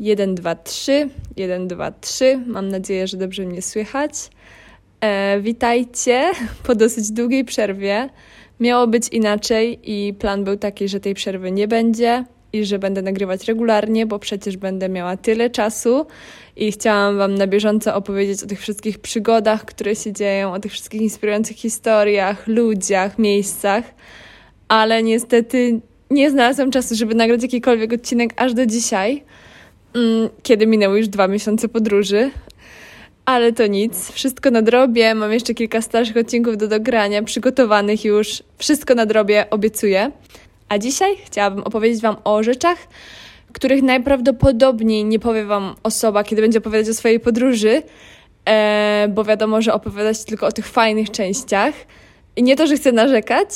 1, 2, 3, 1, 2, 3. Mam nadzieję, że dobrze mnie słychać. E, witajcie po dosyć długiej przerwie. Miało być inaczej i plan był taki, że tej przerwy nie będzie i że będę nagrywać regularnie, bo przecież będę miała tyle czasu i chciałam Wam na bieżąco opowiedzieć o tych wszystkich przygodach, które się dzieją, o tych wszystkich inspirujących historiach, ludziach, miejscach, ale niestety nie znalazłam czasu, żeby nagrać jakikolwiek odcinek aż do dzisiaj. Mm, kiedy minęły już dwa miesiące podróży. Ale to nic, wszystko nadrobię. Mam jeszcze kilka starszych odcinków do dogrania, przygotowanych już. Wszystko nadrobię, obiecuję. A dzisiaj chciałabym opowiedzieć Wam o rzeczach, których najprawdopodobniej nie powie Wam osoba, kiedy będzie opowiadać o swojej podróży, e, bo wiadomo, że opowiadać tylko o tych fajnych częściach. I nie to, że chcę narzekać,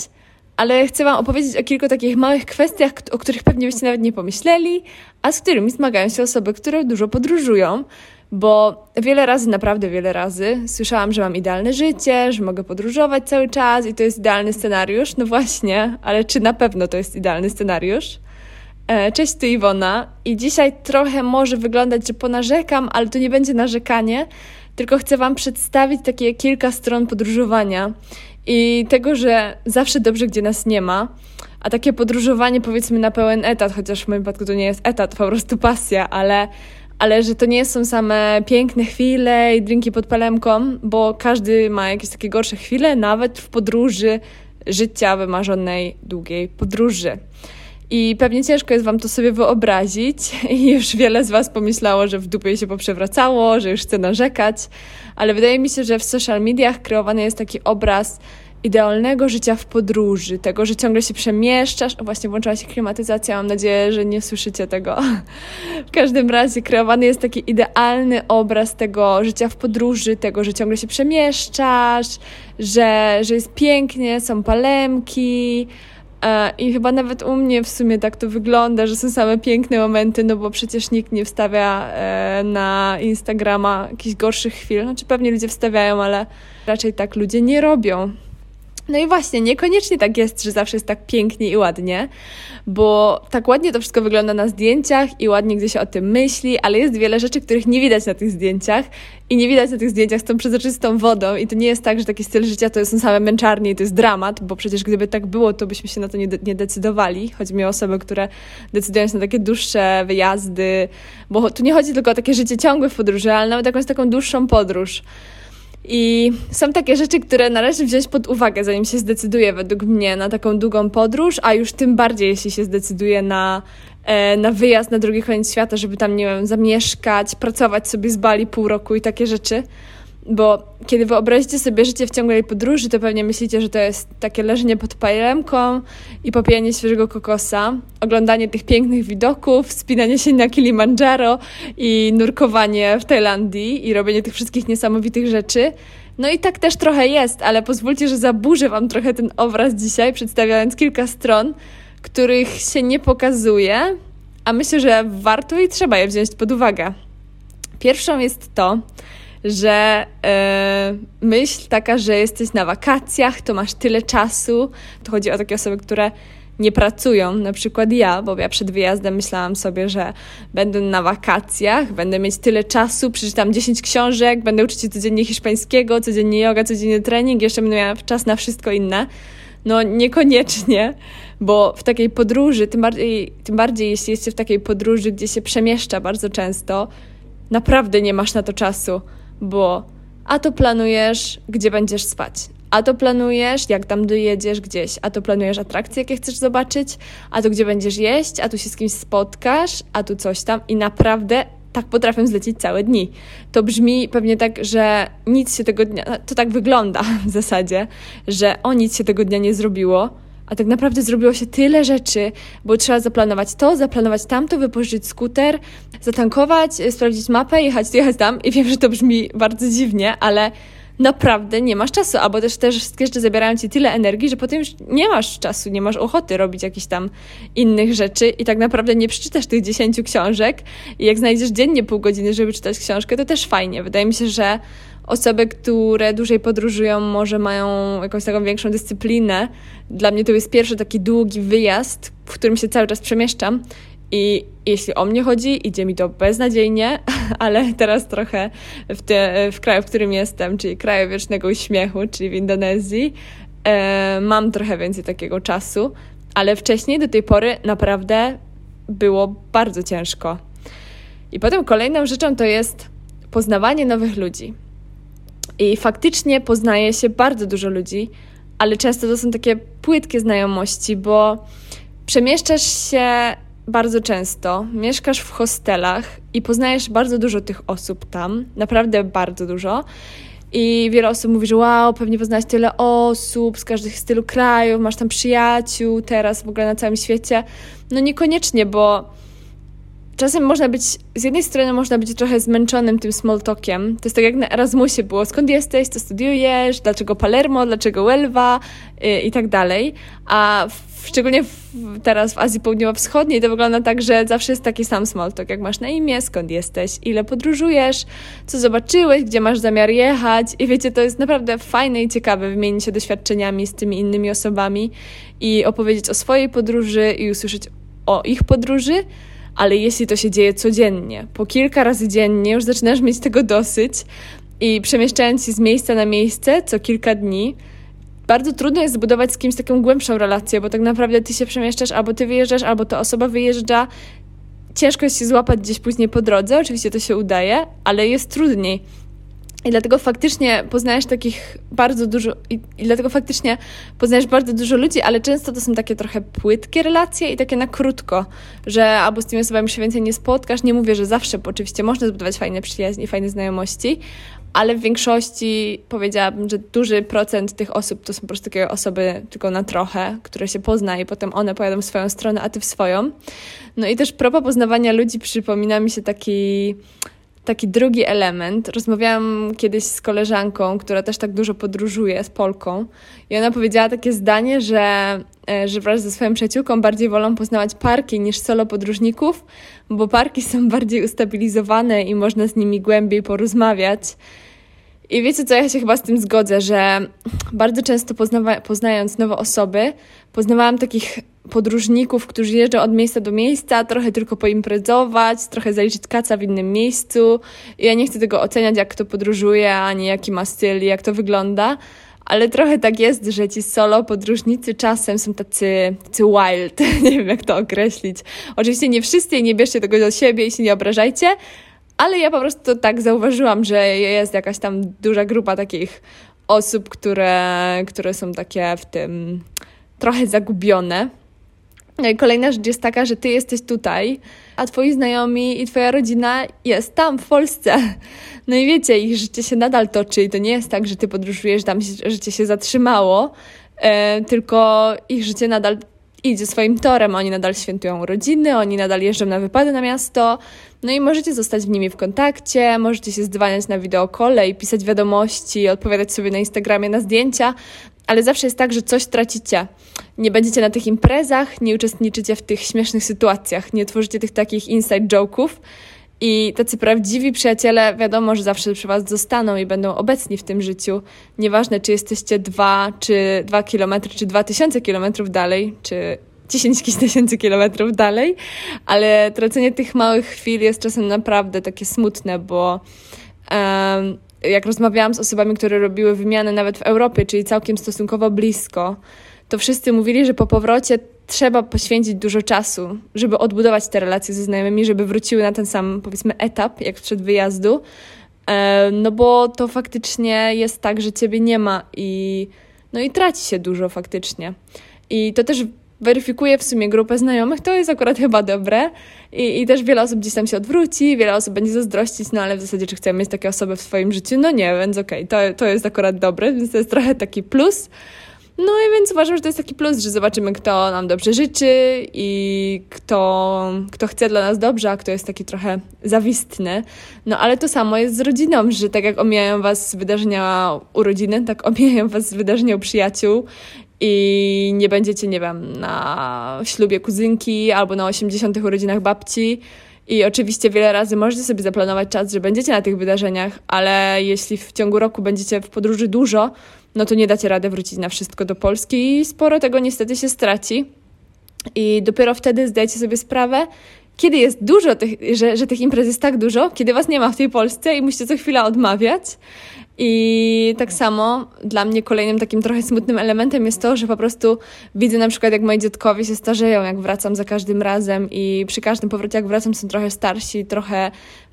ale chcę Wam opowiedzieć o kilku takich małych kwestiach, o których pewnie byście nawet nie pomyśleli, a z którymi zmagają się osoby, które dużo podróżują. Bo wiele razy, naprawdę wiele razy, słyszałam, że mam idealne życie, że mogę podróżować cały czas i to jest idealny scenariusz. No właśnie, ale czy na pewno to jest idealny scenariusz? E, cześć, tu Iwona i dzisiaj trochę może wyglądać, że ponarzekam, ale to nie będzie narzekanie, tylko chcę Wam przedstawić takie kilka stron podróżowania i tego, że zawsze dobrze, gdzie nas nie ma, a takie podróżowanie powiedzmy na pełen etat, chociaż w moim przypadku to nie jest etat, po prostu pasja, ale, ale że to nie są same piękne chwile i drinki pod palemką, bo każdy ma jakieś takie gorsze chwile, nawet w podróży życia wymarzonej długiej podróży. I pewnie ciężko jest Wam to sobie wyobrazić, i już wiele z Was pomyślało, że w dupie się poprzewracało, że już chce narzekać, ale wydaje mi się, że w social mediach kreowany jest taki obraz idealnego życia w podróży, tego, że ciągle się przemieszczasz. O, właśnie włączyła się klimatyzacja, mam nadzieję, że nie słyszycie tego. W każdym razie kreowany jest taki idealny obraz tego życia w podróży, tego, że ciągle się przemieszczasz, że, że jest pięknie, są palemki, I chyba nawet u mnie w sumie tak to wygląda, że są same piękne momenty, no bo przecież nikt nie wstawia e, na Instagrama jakichś gorszych chwil. Znaczy pewnie ludzie wstawiają, ale raczej tak ludzie nie robią. No i właśnie, niekoniecznie tak jest, że zawsze jest tak pięknie i ładnie, bo tak ładnie to wszystko wygląda na zdjęciach i ładnie gdzieś się o tym myśli, ale jest wiele rzeczy, których nie widać na tych zdjęciach i nie widać na tych zdjęciach z tą przezroczystą wodą i to nie jest tak, że taki styl życia to są same męczarnie i to jest dramat, bo przecież gdyby tak było, to byśmy się na to nie, nie decydowali. Chodzi mi o osoby, które decydują się na takie dłuższe wyjazdy, bo tu nie chodzi tylko o takie życie ciągłe w podróży, ale nawet jakąś taką dłuższą podróż. I są takie rzeczy, które należy wziąć pod uwagę, zanim się zdecyduje, według mnie, na taką długą podróż, a już tym bardziej, jeśli się zdecyduje na, e, na wyjazd na drugi koniec świata, żeby tam, nie wiem, zamieszkać, pracować sobie z Bali pół roku i takie rzeczy. Bo kiedy wyobrazicie sobie życie w ciągłej podróży, to pewnie myślicie, że to jest takie leżenie pod palemką i popijanie świeżego kokosa, oglądanie tych pięknych widoków, spinanie się na Kilimandżaro i nurkowanie w Tajlandii i robienie tych wszystkich niesamowitych rzeczy. No i tak też trochę jest, ale pozwólcie, że zaburzę Wam trochę ten obraz dzisiaj, przedstawiając kilka stron, których się nie pokazuje, a myślę, że warto i trzeba je wziąć pod uwagę. Pierwszą jest to, że e, myśl taka, że jesteś na wakacjach, to masz tyle czasu. To chodzi o takie osoby, które nie pracują, na przykład ja, bo ja przed wyjazdem myślałam sobie, że będę na wakacjach, będę mieć tyle czasu, przeczytam 10 książek, będę uczyć się codziennie hiszpańskiego, codziennie yoga, codziennie trening, jeszcze będę miała czas na wszystko inne. No niekoniecznie, bo w takiej podróży, tym bardziej, tym bardziej jeśli jesteś w takiej podróży, gdzie się przemieszcza bardzo często, naprawdę nie masz na to czasu bo a to planujesz, gdzie będziesz spać, a to planujesz, jak tam dojedziesz gdzieś, a to planujesz atrakcje, jakie chcesz zobaczyć, a to gdzie będziesz jeść, a tu się z kimś spotkasz, a tu coś tam. I naprawdę tak potrafią zlecić całe dni. To brzmi pewnie tak, że nic się tego dnia, to tak wygląda w zasadzie, że o nic się tego dnia nie zrobiło, a tak naprawdę zrobiło się tyle rzeczy, bo trzeba zaplanować to, zaplanować tamto, wypożyczyć skuter, zatankować, sprawdzić mapę, jechać jechać tam. I wiem, że to brzmi bardzo dziwnie, ale naprawdę nie masz czasu, albo też te wszystkie rzeczy zabierają ci tyle energii, że potem już nie masz czasu, nie masz ochoty robić jakichś tam innych rzeczy i tak naprawdę nie przeczytasz tych dziesięciu książek i jak znajdziesz dziennie pół godziny, żeby czytać książkę, to też fajnie. Wydaje mi się, że osoby, które dłużej podróżują, może mają jakąś taką większą dyscyplinę. Dla mnie to jest pierwszy taki długi wyjazd, w którym się cały czas przemieszczam I jeśli o mnie chodzi, idzie mi to beznadziejnie, ale teraz trochę w, te, w kraju, w którym jestem, czyli kraju wiecznego uśmiechu, czyli w Indonezji, e, mam trochę więcej takiego czasu, ale wcześniej do tej pory naprawdę było bardzo ciężko. I potem kolejną rzeczą to jest poznawanie nowych ludzi. I faktycznie poznaje się bardzo dużo ludzi, ale często to są takie płytkie znajomości, bo przemieszczasz się bardzo często, mieszkasz w hostelach i poznajesz bardzo dużo tych osób tam, naprawdę bardzo dużo. I wiele osób mówi, że wow, pewnie poznałeś tyle osób z każdych stylu krajów, masz tam przyjaciół teraz w ogóle na całym świecie. No niekoniecznie, bo czasem można być, z jednej strony można być trochę zmęczonym tym small talkiem. To jest tak jak na Erasmusie było, skąd jesteś, co studiujesz, dlaczego Palermo, dlaczego Huelva? Yy, i tak dalej. A w, szczególnie w, teraz w Azji Południowo-Wschodniej to wygląda tak, że zawsze jest taki sam small talk, jak masz na imię, skąd jesteś, ile podróżujesz, co zobaczyłeś, gdzie masz zamiar jechać. I wiecie, to jest naprawdę fajne i ciekawe wymienić się doświadczeniami z tymi innymi osobami i opowiedzieć o swojej podróży i usłyszeć o ich podróży, ale jeśli to się dzieje codziennie, po kilka razy dziennie, już zaczynasz mieć tego dosyć i przemieszczając się z miejsca na miejsce co kilka dni, bardzo trudno jest zbudować z kimś taką głębszą relację, bo tak naprawdę ty się przemieszczasz, albo ty wyjeżdżasz, albo ta osoba wyjeżdża. Ciężko jest się złapać gdzieś później po drodze, oczywiście to się udaje, ale jest trudniej. I dlatego faktycznie poznajesz takich bardzo dużo, i, i, dlatego faktycznie poznajesz bardzo dużo ludzi, ale często to są takie trochę płytkie relacje i takie na krótko, że albo z tymi osobami się więcej nie spotkasz. Nie mówię, że zawsze, bo oczywiście można zbudować fajne przyjaźnie, fajne znajomości, ale w większości powiedziałabym, że duży procent tych osób to są po prostu takie osoby tylko na trochę, które się pozna i potem one pojadą w swoją stronę, a ty w swoją. No i też propos poznawania ludzi przypomina mi się taki taki drugi element. Rozmawiałam kiedyś z koleżanką, która też tak dużo podróżuje, z Polką, i ona powiedziała takie zdanie, że, e, że wraz ze swoją przyjaciółką bardziej wolą poznawać parki niż solo podróżników, bo parki są bardziej ustabilizowane i można z nimi głębiej porozmawiać. I wiecie co, ja się chyba z tym zgodzę, że bardzo często poznawa- poznając nowe osoby, poznawałam takich podróżników, którzy jeżdżą od miejsca do miejsca, trochę tylko poimprezować, trochę zaliczyć kaca w innym miejscu. Ja nie chcę tego oceniać, jak kto podróżuje, ani jaki ma styl, jak to wygląda, ale trochę tak jest, że ci solo podróżnicy czasem są tacy, tacy wild, nie wiem jak to określić. Oczywiście nie wszyscy i nie bierzcie tego do siebie i się nie obrażajcie, ale ja po prostu tak zauważyłam, że jest jakaś tam duża grupa takich osób, które, które są takie w tym trochę zagubione. Kolejna rzecz jest taka, że ty jesteś tutaj, a twoi znajomi i twoja rodzina jest tam, w Polsce. No i wiecie, ich życie się nadal toczy i to nie jest tak, że ty podróżujesz, tam życie się zatrzymało, e, tylko ich życie nadal idzie swoim torem, oni nadal świętują urodziny, oni nadal jeżdżą na wypady na miasto, no i możecie zostać z nimi w kontakcie, możecie się zdwaniać na wideokole i pisać wiadomości, odpowiadać sobie na Instagramie na zdjęcia, ale zawsze jest tak, że coś tracicie. Nie będziecie na tych imprezach, nie uczestniczycie w tych śmiesznych sytuacjach, nie tworzycie tych takich inside joke'ów. I tacy prawdziwi przyjaciele, wiadomo, że zawsze przy Was zostaną i będą obecni w tym życiu. Nieważne, czy jesteście dwa, czy dwa kilometry, czy dwa tysiące kilometrów dalej, czy 10 tysięcy kilometrów dalej, ale tracenie tych małych chwil jest czasem naprawdę takie smutne, bo um, jak rozmawiałam z osobami, które robiły wymianę nawet w Europie, czyli całkiem stosunkowo blisko, to wszyscy mówili, że po powrocie trzeba poświęcić dużo czasu, żeby odbudować te relacje ze znajomymi, żeby wróciły na ten sam, powiedzmy, etap, jak przed wyjazdu. E, no bo to faktycznie jest tak, że ciebie nie ma i, no i traci się dużo faktycznie. I to też weryfikuje w sumie grupę znajomych, to jest akurat chyba dobre. I, I też wiele osób gdzieś tam się odwróci, wiele osób będzie zazdrościć, no ale w zasadzie, czy chcemy mieć takie osoby w swoim życiu? No nie, więc okej, okay, to, to jest akurat dobre, więc to jest trochę taki plus. No i więc uważam, że to jest taki plus, że zobaczymy, kto nam dobrze życzy i kto, kto chce dla nas dobrze, a kto jest taki trochę zawistny. No ale to samo jest z rodziną, że tak jak omijają was wydarzenia urodziny, tak omijają was wydarzenia u przyjaciół i nie będziecie, nie wiem, na ślubie kuzynki albo na 80. urodzinach babci. I oczywiście wiele razy możecie sobie zaplanować czas, że będziecie na tych wydarzeniach, ale jeśli w ciągu roku będziecie w podróży dużo, no to nie dacie rady wrócić na wszystko do Polski i sporo tego niestety się straci. I dopiero wtedy zdajecie sobie sprawę, kiedy jest dużo tych, że, że tych imprez jest tak dużo, kiedy was nie ma w tej Polsce i musicie co chwilę odmawiać. I tak samo dla mnie kolejnym takim trochę smutnym elementem jest to, że po prostu widzę na przykład, jak moi dziadkowie się starzeją, jak wracam za każdym razem i przy każdym powrocie, jak wracam, są trochę starsi, trochę,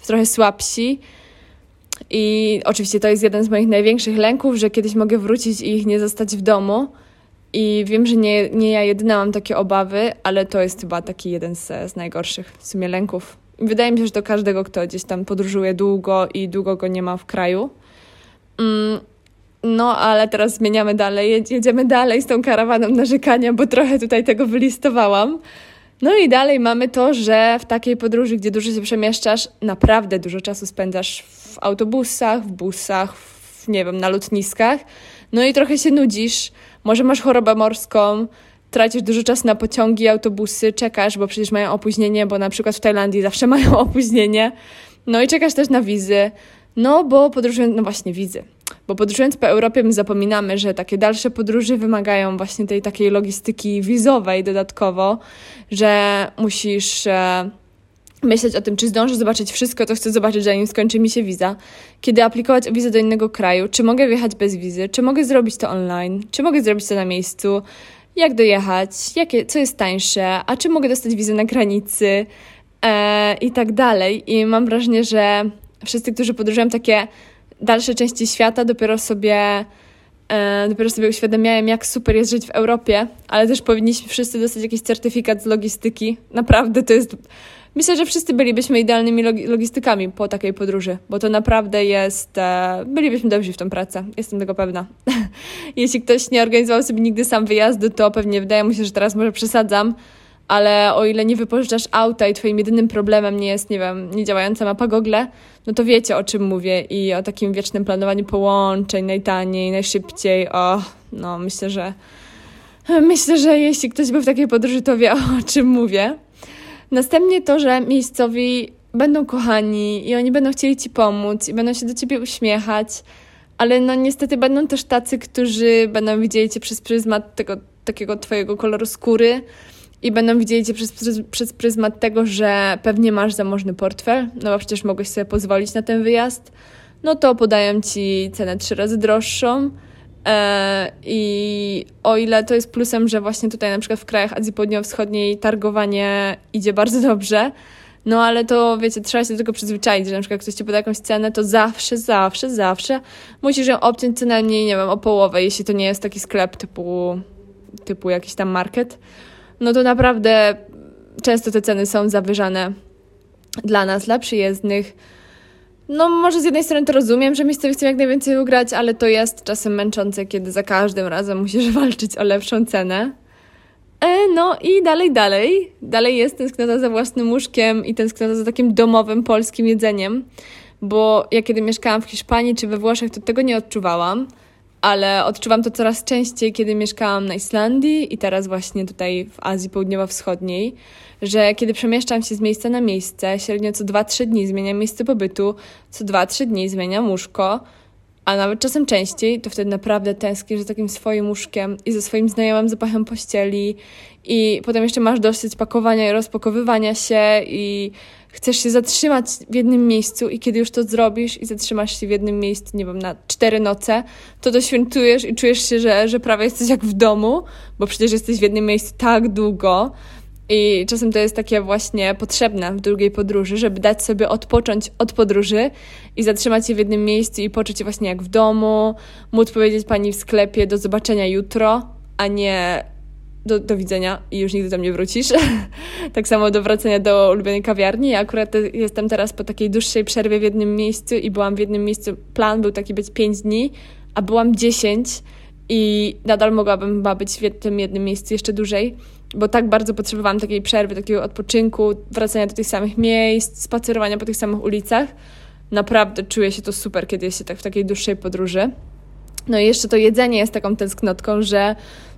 trochę słabsi. I oczywiście to jest jeden z moich największych lęków, że kiedyś mogę wrócić i ich nie zostać w domu. I wiem, że nie, nie ja jedyna mam takie obawy, ale to jest chyba taki jeden z, z najgorszych w sumie lęków. Wydaje mi się, że to każdego, kto gdzieś tam podróżuje długo i długo go nie ma w kraju. Mm, no, ale teraz zmieniamy dalej, jedziemy dalej z tą karawaną narzekania, bo trochę tutaj tego wylistowałam. No i dalej mamy to, że w takiej podróży, gdzie dużo się przemieszczasz, naprawdę dużo czasu spędzasz w autobusach, w busach, w, nie wiem, na lotniskach. No i trochę się nudzisz, może masz chorobę morską, tracisz dużo czasu na pociągi, autobusy, czekasz, bo przecież mają opóźnienie, bo na przykład w Tajlandii zawsze mają opóźnienie. No i czekasz też na wizy. No bo podróżując, no właśnie wizy, bo podróżując po Europie my zapominamy, że takie dalsze podróże wymagają właśnie tej takiej logistyki wizowej dodatkowo, że musisz e, myśleć o tym, czy zdążę zobaczyć wszystko, co chcę zobaczyć, zanim skończy mi się wiza, kiedy aplikować o wizę do innego kraju, czy mogę wjechać bez wizy, czy mogę zrobić to online, czy mogę zrobić to na miejscu, jak dojechać, jakie, co jest tańsze, a czy mogę dostać wizę na granicy e, i tak dalej. I mam wrażenie, że wszyscy, którzy podróżują takie dalsze części świata, dopiero sobie, e, dopiero sobie uświadamiają, jak super jest żyć w Europie, ale też powinniśmy wszyscy dostać jakiś certyfikat z logistyki. Naprawdę to jest. Myślę, że wszyscy bylibyśmy idealnymi logistykami po takiej podróży, bo to naprawdę jest. E, bylibyśmy dobrzy w tą pracę, jestem tego pewna. Jeśli ktoś nie organizował sobie nigdy sam wyjazdu, to pewnie wydaje mu się, że teraz może przesadzam ale o ile nie wypożyczasz auta i twoim jedynym problemem nie jest, nie wiem, niedziałająca mapa Google, no to wiecie o czym mówię i o takim wiecznym planowaniu połączeń, najtaniej, najszybciej, o, no myślę, że myślę, że jeśli ktoś był w takiej podróży, to wie o czym mówię. Następnie to, że miejscowi będą kochani i oni będą chcieli ci pomóc i będą się do ciebie uśmiechać, ale no niestety będą też tacy, którzy będą widzieli cię przez pryzmat tego takiego twojego koloru skóry, i będą widzieli cię przez, przez, przez pryzmat tego, że pewnie masz zamożny portfel, no bo przecież mogłeś sobie pozwolić na ten wyjazd, no to podają ci cenę trzy razy droższą. E, I o ile to jest plusem, że właśnie tutaj na przykład w krajach Azji Południowo-Wschodniej targowanie idzie bardzo dobrze, no ale to wiecie, trzeba się do tego przyzwyczaić, że na przykład ktoś ci poda jakąś cenę, to zawsze, zawsze, zawsze musisz ją obciąć co najmniej, nie wiem, o połowę, jeśli to nie jest taki sklep typu, typu jakiś tam market no to naprawdę często te ceny są zawyżane dla nas, dla przyjezdnych. No, może z jednej strony to rozumiem, że miejscowi chcą jak najwięcej ugrać, ale to jest czasem męczące, kiedy za każdym razem musisz walczyć o lepszą cenę. E, no i dalej, dalej. Dalej jest tęsknota za własnym łóżkiem i tęsknota za takim domowym polskim jedzeniem, bo ja kiedy mieszkałam w Hiszpanii czy we Włoszech, to tego nie odczuwałam ale odczuwam to coraz częściej, kiedy mieszkałam na Islandii i teraz właśnie tutaj w Azji Południowo-Wschodniej, że kiedy przemieszczam się z miejsca na miejsce, średnio co 2-3 dni zmieniam miejsce pobytu, co 2-3 dni zmieniam łóżko, a nawet czasem częściej, to wtedy naprawdę tęsknię za takim swoim łóżkiem i ze swoim znajomym zapachem pościeli i potem jeszcze masz dosyć pakowania i rozpakowywania się i chcesz się zatrzymać w jednym miejscu i kiedy już to zrobisz i zatrzymasz się w jednym miejscu, nie wiem, na cztery noce, to doświętujesz i czujesz się, że, że prawie jesteś jak w domu, bo przecież jesteś w jednym miejscu tak długo. I czasem to jest takie właśnie potrzebne w drugiej podróży, żeby dać sobie odpocząć od podróży i zatrzymać się w jednym miejscu i poczuć się właśnie jak w domu, móc powiedzieć pani w sklepie do zobaczenia jutro, a nie do, do widzenia i już nigdy tam nie wrócisz. tak samo do wracania do ulubionej kawiarni. Ja akurat jestem teraz po takiej dłuższej przerwie w jednym miejscu i byłam w jednym miejscu. Plan był taki być 5 dni, a byłam 10 i nadal mogłabym chyba być w tym jednym miejscu jeszcze dłużej, bo tak bardzo potrzebowałam takiej przerwy, takiego odpoczynku, wracania do tych samych miejsc, spacerowania po tych samych ulicach. Naprawdę czuję się to super, kiedy jest się tak w takiej dłuższej podróży. No i jeszcze to jedzenie jest taką tęsknotką, że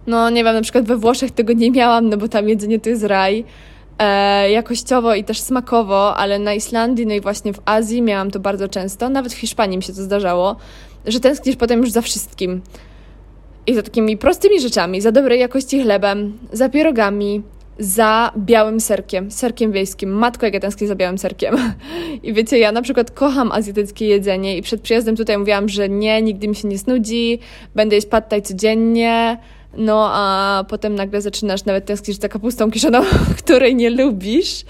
no nie wiem, na przykład we Włoszech tego nie miałam, no bo tam jedzenie to jest raj. E, jakościowo i też smakowo, ale na Islandii, no i właśnie w Azji miałam to bardzo często, nawet w Hiszpanii mi się to zdarzało, że tęsknisz potem już za wszystkim. I za takimi prostymi rzeczami, za dobrej jakości chlebem, za pierogami, za białym serkiem, serkiem wiejskim. Matko, jak ja tęsknię za białym serkiem. I wiecie, ja na przykład kocham azjatyckie jedzenie i przed przyjazdem tutaj mówiłam, że nie, nigdy mi się nie snudzi, będę jeść pad thai codziennie, no a potem nagle zaczynasz nawet tęsknić za kapustą kiszoną, której nie lubisz.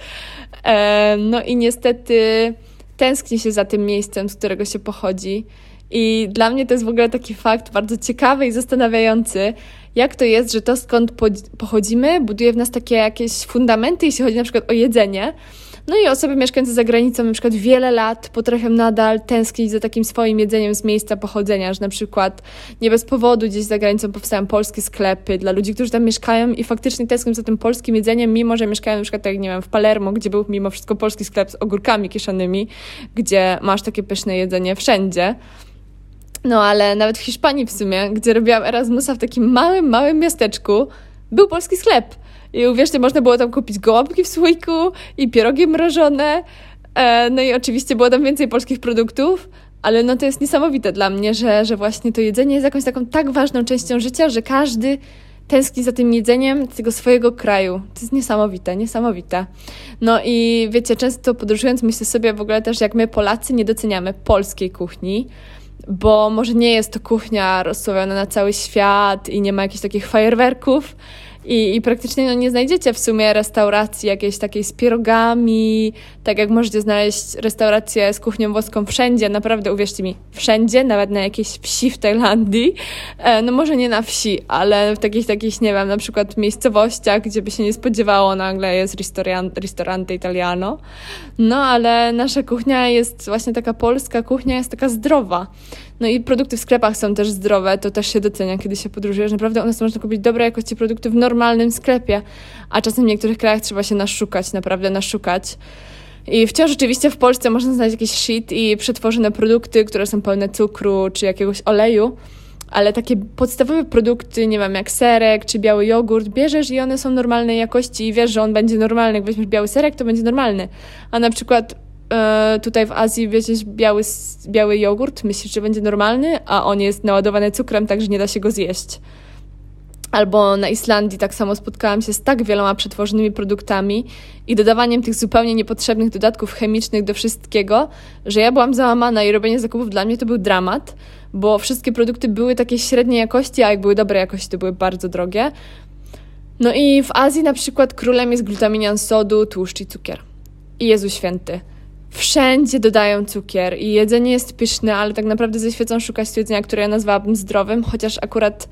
E, no i niestety tęskni się za tym miejscem, z którego się pochodzi. I dla mnie to jest w ogóle taki fakt bardzo ciekawy i zastanawiający, jak to jest, że to skąd pochodzimy buduje w nas takie jakieś fundamenty, jeśli chodzi na przykład o jedzenie. No i osoby mieszkające za granicą na przykład wiele lat potrafią nadal tęsknić za takim swoim jedzeniem z miejsca pochodzenia, że na przykład nie bez powodu gdzieś za granicą powstają polskie sklepy dla ludzi, którzy tam mieszkają i faktycznie tęsknią za tym polskim jedzeniem, mimo że mieszkają na przykład, tak nie wiem, w Palermo, gdzie był mimo wszystko polski sklep z ogórkami kieszonymi, gdzie masz takie pyszne jedzenie wszędzie. No ale nawet w Hiszpanii w sumie, gdzie robiłam Erasmusa w takim małym, małym miasteczku, był polski sklep. I uwierzcie, można było tam kupić gołąbki w słoiku i pierogi mrożone. E, no i oczywiście było tam więcej polskich produktów, ale no to jest niesamowite dla mnie, że, że właśnie to jedzenie jest jakąś taką tak ważną częścią życia, że każdy tęskni za tym jedzeniem tego swojego kraju. To jest niesamowite, niesamowite. No i wiecie, często podróżując myślę sobie w ogóle też, jak my Polacy nie doceniamy polskiej kuchni, bo może nie jest to kuchnia rozsławiona na cały świat i nie ma jakichś takich fajerwerków, i, I praktycznie no, nie znajdziecie w sumie restauracji jakiejś takiej z pierogami, tak jak możecie znaleźć restaurację z kuchnią włoską wszędzie, naprawdę uwierzcie mi, wszędzie, nawet na jakiejś wsi w Tajlandii. E, no może nie na wsi, ale w takich, takich, nie wiem, na przykład miejscowościach, gdzie by się nie spodziewało, nagle jest ristorante italiano. No ale nasza kuchnia jest właśnie taka polska kuchnia, jest taka zdrowa. No i produkty w sklepach są też zdrowe, to też się docenia, kiedy się podróżujesz. Naprawdę u nas można kupić dobre jakości produkty w normalnym sklepie, a czasem w niektórych krajach trzeba się naszukać, naprawdę naszukać. I wciąż oczywiście w Polsce można znaleźć jakieś shit i przetworzone produkty, które są pełne cukru czy jakiegoś oleju, ale takie podstawowe produkty, nie wiem, jak serek czy biały jogurt, bierzesz i one są normalnej jakości i wiesz, że on będzie normalny. Jak weźmiesz biały serek, to będzie normalny. A na przykład E, tutaj w Azji weźmiesz biały, biały jogurt, myślisz, że będzie normalny, a on jest naładowany cukrem, także nie da się go zjeść. Albo na Islandii tak samo spotkałam się z tak wieloma przetworzonymi produktami i dodawaniem tych zupełnie niepotrzebnych dodatków chemicznych do wszystkiego, że ja byłam załamana i robienie zakupów dla mnie to był dramat, bo wszystkie produkty były takiej średniej jakości, a jak były dobrej jakości, to były bardzo drogie. No i w Azji na przykład królem jest glutaminian sodu, tłuszcz i cukier. I Jezu Święty. Wszędzie dodają cukier i jedzenie jest pyszne, ale tak naprawdę ze świecą szukać jedzenia, które ja nazwałabym zdrowym, chociaż akurat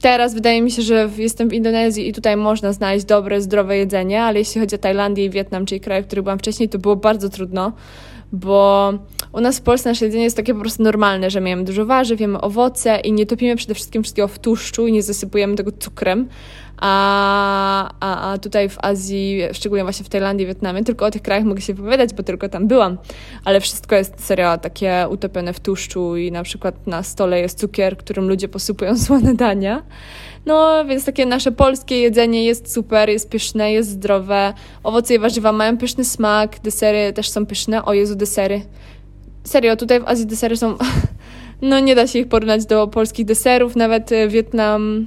teraz wydaje mi się, że jestem w Indonezji i tutaj można znaleźć dobre, zdrowe jedzenie, ale jeśli chodzi o Tajlandię i Wietnam, czyli kraje, w których byłam wcześniej, to było bardzo trudno, bo u nas w Polsce nasze jedzenie jest takie po prostu normalne, że mamy dużo warzyw, jemy owoce i nie topimy przede wszystkim wszystkiego w tłuszczu i nie zasypujemy tego cukrem, a, a, a tutaj w Azji, szczególnie właśnie w Tajlandii, Wietnamie, tylko o tych krajach mogę się wypowiadać, bo tylko tam byłam, ale wszystko jest serio takie utopione w tłuszczu i na przykład na stole jest cukier, którym ludzie posypują słone dania. No, więc takie nasze polskie jedzenie jest super, jest pyszne, jest zdrowe. Owoce i warzywa mają pyszny smak, desery też są pyszne. O Jezu, desery. Serio, tutaj w Azji desery są... No, nie da się ich porównać do polskich deserów. Nawet Wietnam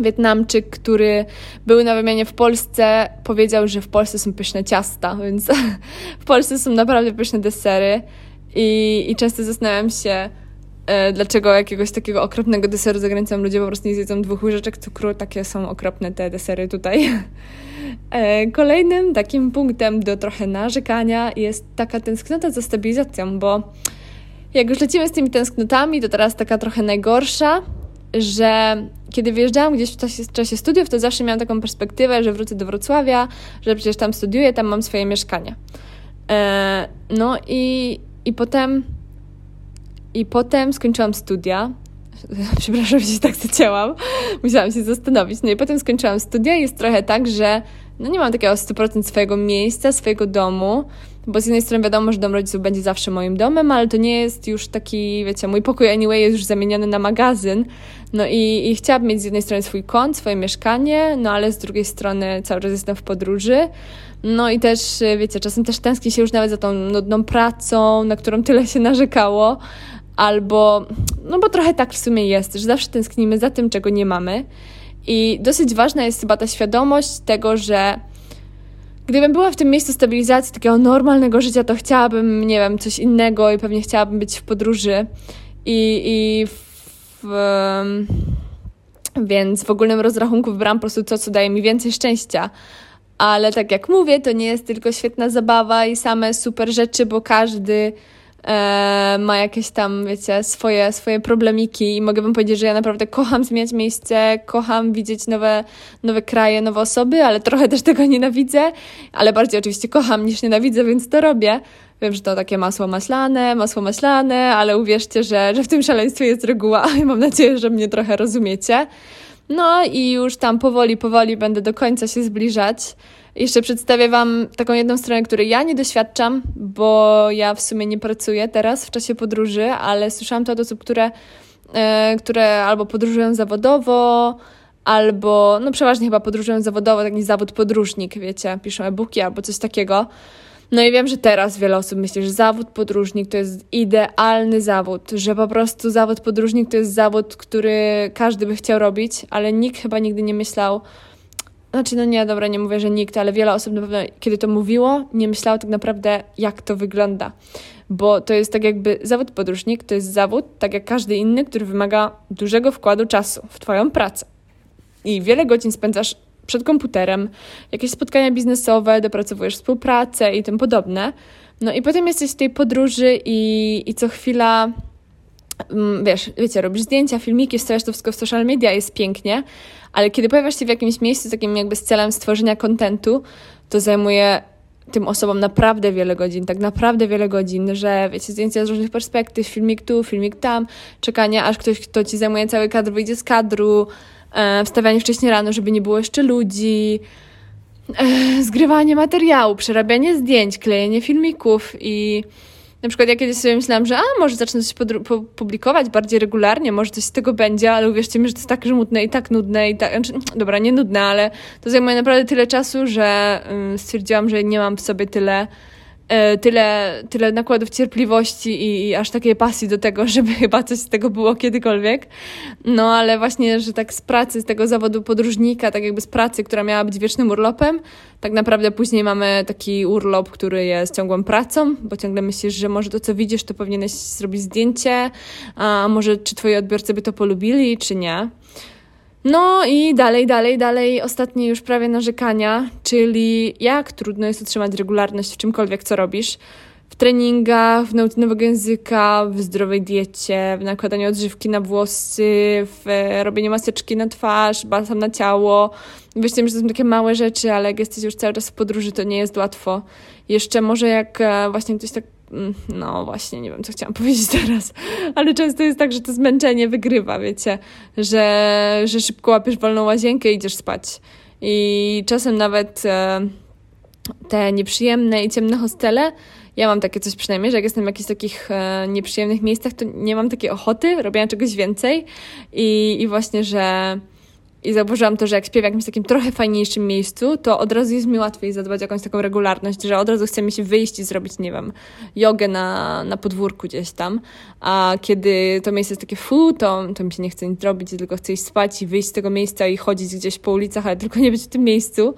Wietnamczyk, który był na wymianie w Polsce, powiedział, że w Polsce są pyszne ciasta, więc w Polsce są naprawdę pyszne desery. I, i często zastanawiam się, e, dlaczego jakiegoś takiego okropnego deseru za granicą ludzie po prostu nie zjedzą dwóch łyżeczek cukru, takie są okropne te desery tutaj. E, kolejnym takim punktem do trochę narzekania jest taka tęsknota za stabilizacją, bo jak już lecimy z tymi tęsknotami, to teraz taka trochę najgorsza, że kiedy wyjeżdżałam gdzieś w czasie, w czasie studiów, to zawsze miałam taką perspektywę, że wrócę do Wrocławia, że przecież tam studiuję, tam mam swoje mieszkanie. E, no i, i potem i potem skończyłam studia. Przepraszam, że się tak zacięłam. Musiałam się zastanowić. No i potem skończyłam studia i jest trochę tak, że no nie mam takiego 100% swojego miejsca, swojego domu, bo z jednej strony wiadomo, że dom rodziców będzie zawsze moim domem, ale to nie jest już taki, wiecie, mój pokój anyway jest już zamieniony na magazyn, no i, i chciałabym mieć z jednej strony swój kąt, swoje mieszkanie, no ale z drugiej strony cały czas jestem w podróży, no i też, wiecie, czasem też tęskni się już nawet za tą nudną pracą, na którą tyle się narzekało, albo, no bo trochę tak w sumie jest, że zawsze tęsknimy za tym, czego nie mamy, I dosyć ważna jest chyba ta świadomość tego, że gdybym była w tym miejscu stabilizacji, takiego normalnego życia, to chciałabym, nie wiem, coś innego i pewnie chciałabym być w podróży. I, i w, więc w ogólnym rozrachunku wybrałam po prostu to, co daje mi więcej szczęścia. Ale tak jak mówię, to nie jest tylko świetna zabawa i same super rzeczy, bo każdy e, ma jakieś tam, wiecie, swoje, swoje problemiki i mogę wam powiedzieć, że ja naprawdę kocham zmieniać miejsce, kocham widzieć nowe, nowe kraje, nowe osoby, ale trochę też tego nienawidzę, ale bardziej oczywiście kocham niż nienawidzę, więc to robię. Wiem, że to takie masło maślane, masło maślane, ale uwierzcie, że, że w tym szaleństwie jest reguła i mam nadzieję, że mnie trochę rozumiecie. No i już tam powoli, powoli będę do końca się zbliżać. Jeszcze przedstawię Wam taką jedną stronę, której ja nie doświadczam, bo ja w sumie nie pracuję teraz w czasie podróży, ale słyszałam to od osób, które, e, które albo podróżują zawodowo, albo, no przeważnie chyba podróżują zawodowo, taki zawód podróżnik, wiecie, piszą e-booki albo coś takiego. No i wiem, że teraz wiele osób myśli, że zawód podróżnik to jest idealny zawód, że po prostu zawód podróżnik to jest zawód, który każdy by chciał robić, ale nikt chyba nigdy nie myślał, znaczy, no nie, dobra, nie mówię, że nikt, ale wiele osób na pewno, kiedy to mówiło, nie myślało tak naprawdę, jak to wygląda. Bo to jest tak jakby zawód podróżnik, to jest zawód, tak jak każdy inny, który wymaga dużego wkładu czasu w Twoją pracę. I wiele godzin spędzasz przed komputerem, jakieś spotkania biznesowe, dopracowujesz współpracę i tym podobne. No i potem jesteś w tej podróży i, i co chwila wiesz, wiecie, robisz zdjęcia, filmiki, wstawiasz to wszystko w social media, jest pięknie, ale kiedy pojawiasz się w jakimś miejscu takim jakby z celem stworzenia kontentu, to zajmuje tym osobom naprawdę wiele godzin, tak naprawdę wiele godzin, że wiecie, zdjęcia z różnych perspektyw, filmik tu, filmik tam, czekanie aż ktoś, kto ci zajmuje cały kadr, wyjdzie z kadru, e, wstawianie wcześniej rano, żeby nie było jeszcze ludzi, e, zgrywanie materiału, przerabianie zdjęć, klejenie filmików i na przykład ja kiedyś sobie myślałam, że a, może zacznę coś publikować bardziej regularnie, może coś z tego będzie, ale uwierzcie mi, że to jest tak żmudne i tak nudne i tak, znaczy, dobra, nie nudne, ale to zajmuje naprawdę tyle czasu, że stwierdziłam, że nie mam w sobie tyle tyle, tyle nakładów cierpliwości i, i, aż takiej pasji do tego, żeby chyba coś z tego było kiedykolwiek. No ale właśnie, że tak z pracy, z tego zawodu podróżnika, tak jakby z pracy, która miała być wiecznym urlopem, tak naprawdę później mamy taki urlop, który jest ciągłą pracą, bo ciągle myślisz, że może to, co widzisz, to powinieneś zrobić zdjęcie, a może czy twoi odbiorcy by to polubili, czy nie. No i dalej, dalej, dalej, ostatnie już prawie narzekania, czyli jak trudno jest utrzymać regularność w czymkolwiek, co robisz. W treningach, w nauce nowego języka, w zdrowej diecie, w nakładaniu odżywki na włosy, w robieniu maseczki na twarz, balsam na ciało. Wiesz, że to są takie małe rzeczy, ale jak jesteś już cały czas w podróży, to nie jest łatwo. Jeszcze może jak e, właśnie ktoś tak no właśnie, nie wiem, co chciałam powiedzieć teraz, ale często jest tak, że to zmęczenie wygrywa, wiecie, że, że szybko łapiesz wolną łazienkę i idziesz spać. I czasem nawet e, te nieprzyjemne i ciemne hostele, ja mam takie coś przynajmniej, że jak jestem w jakichś takich e, nieprzyjemnych miejscach, to nie mam takiej ochoty robienia czegoś więcej i, i właśnie, że i zauważyłam to, że jak śpię w jakimś takim trochę fajniejszym miejscu, to od razu jest mi łatwiej zadbać jakąś taką regularność, że od razu chce mi się wyjść i zrobić, nie wiem, jogę na, na podwórku gdzieś tam, a kiedy to miejsce jest takie fu, to, to mi się nie chce nic robić, tylko chcę iść spać i wyjść z tego miejsca i chodzić gdzieś po ulicach, ale tylko nie być w tym miejscu.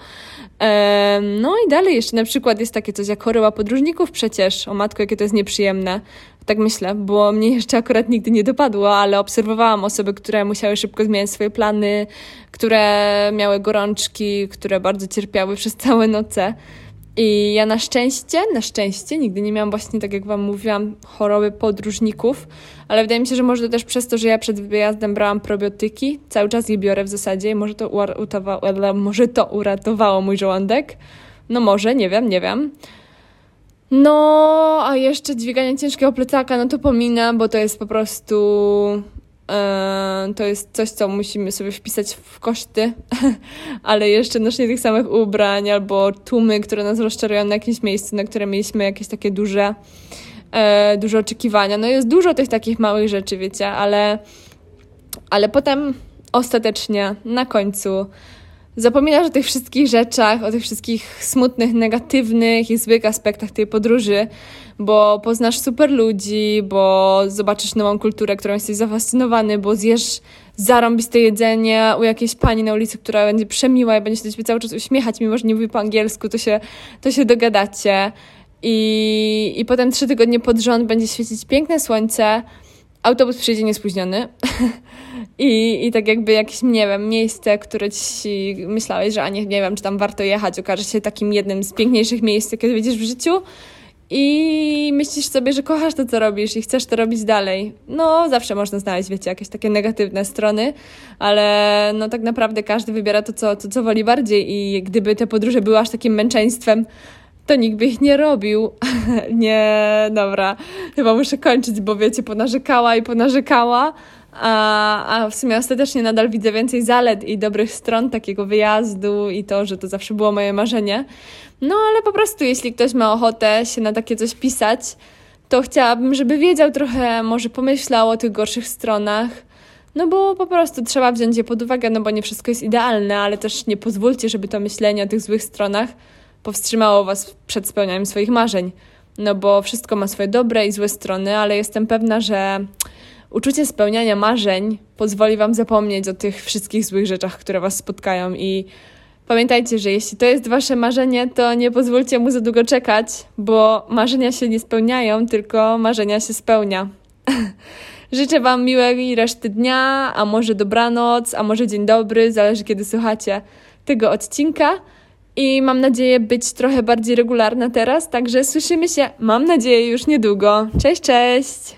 no i dalej jeszcze na przykład jest takie coś jak choroba podróżników przecież, o matko, jakie to jest nieprzyjemne, tak myślę, bo mnie jeszcze akurat nigdy nie dopadło, ale obserwowałam osoby, które musiały szybko zmieniać swoje plany, które miały gorączki, które bardzo cierpiały przez całe noce. I ja na szczęście, na szczęście nigdy nie miałam właśnie, tak jak Wam mówiłam, choroby podróżników, ale wydaje mi się, że może to też przez to, że ja przed wyjazdem brałam probiotyki, cały czas je biorę w zasadzie i może to, uratowało, może to uratowało mój żołądek. No może, nie wiem, nie wiem. No, a jeszcze dźwiganie ciężkiego plecaka, no to pominę, bo to jest po prostu. Yy, to jest coś, co musimy sobie wpisać w koszty, ale jeszcze noszenie tych samych ubrań albo tłumy, które nas rozczarują na jakimś miejscu, na które mieliśmy jakieś takie duże, yy, duże oczekiwania. No jest dużo tych takich małych rzeczy, wiecie, ale, ale potem ostatecznie na końcu zapominasz o tych wszystkich rzeczach, o tych wszystkich smutnych, negatywnych i złych aspektach tej podróży, bo poznasz super ludzi, bo zobaczysz nową kulturę, którą jesteś zafascynowany, bo zjesz zarąbiste jedzenie u jakiejś pani na ulicy, która będzie przemiła i będzie się do ciebie cały czas uśmiechać, mimo że nie mówi po angielsku, to się, to się dogadacie. I, I potem trzy tygodnie pod rząd będzie świecić piękne słońce, autobus przyjdzie niespóźniony. I, i tak jakby jakieś, nie wiem, miejsce, które ci myślałeś, że a nie, nie wiem, czy tam warto jechać, okaże się takim jednym z piękniejszych miejsc, jakie widzisz w życiu. I myślisz sobie, że kochasz to, co robisz i chcesz to robić dalej. No, zawsze można znaleźć, wiecie, jakieś takie negatywne strony, ale no tak naprawdę każdy wybiera to, co, to, co woli bardziej. I gdyby te podróże były aż takim męczeństwem, to nikt by ich nie robił. nie, dobra, chyba muszę kończyć, bo wiecie, ponarzekała i ponarzekała, a, a w sumie ostatecznie nadal widzę więcej zalet i dobrych stron takiego wyjazdu i to, że to zawsze było moje marzenie. No ale po prostu, jeśli ktoś ma ochotę się na takie coś pisać, to chciałabym, żeby wiedział trochę, może pomyślał o tych gorszych stronach. No bo po prostu trzeba wziąć je pod uwagę, no bo nie wszystko jest idealne, ale też nie pozwólcie, żeby to myślenie o tych złych stronach powstrzymało Was przed spełnianiem swoich marzeń. No bo wszystko ma swoje dobre i złe strony, ale jestem pewna, że uczucie spełniania marzeń pozwoli Wam zapomnieć o tych wszystkich złych rzeczach, które Was spotkają i Pamiętajcie, że jeśli to jest wasze marzenie, to nie pozwólcie mu za długo czekać, bo marzenia się nie spełniają, tylko marzenia się spełnia. Życzę Wam miłej reszty dnia, a może dobranoc, a może dzień dobry, zależy kiedy słuchacie tego odcinka. I mam nadzieję być trochę bardziej regularna teraz, także słyszymy się, mam nadzieję, już niedługo. Cześć, cześć!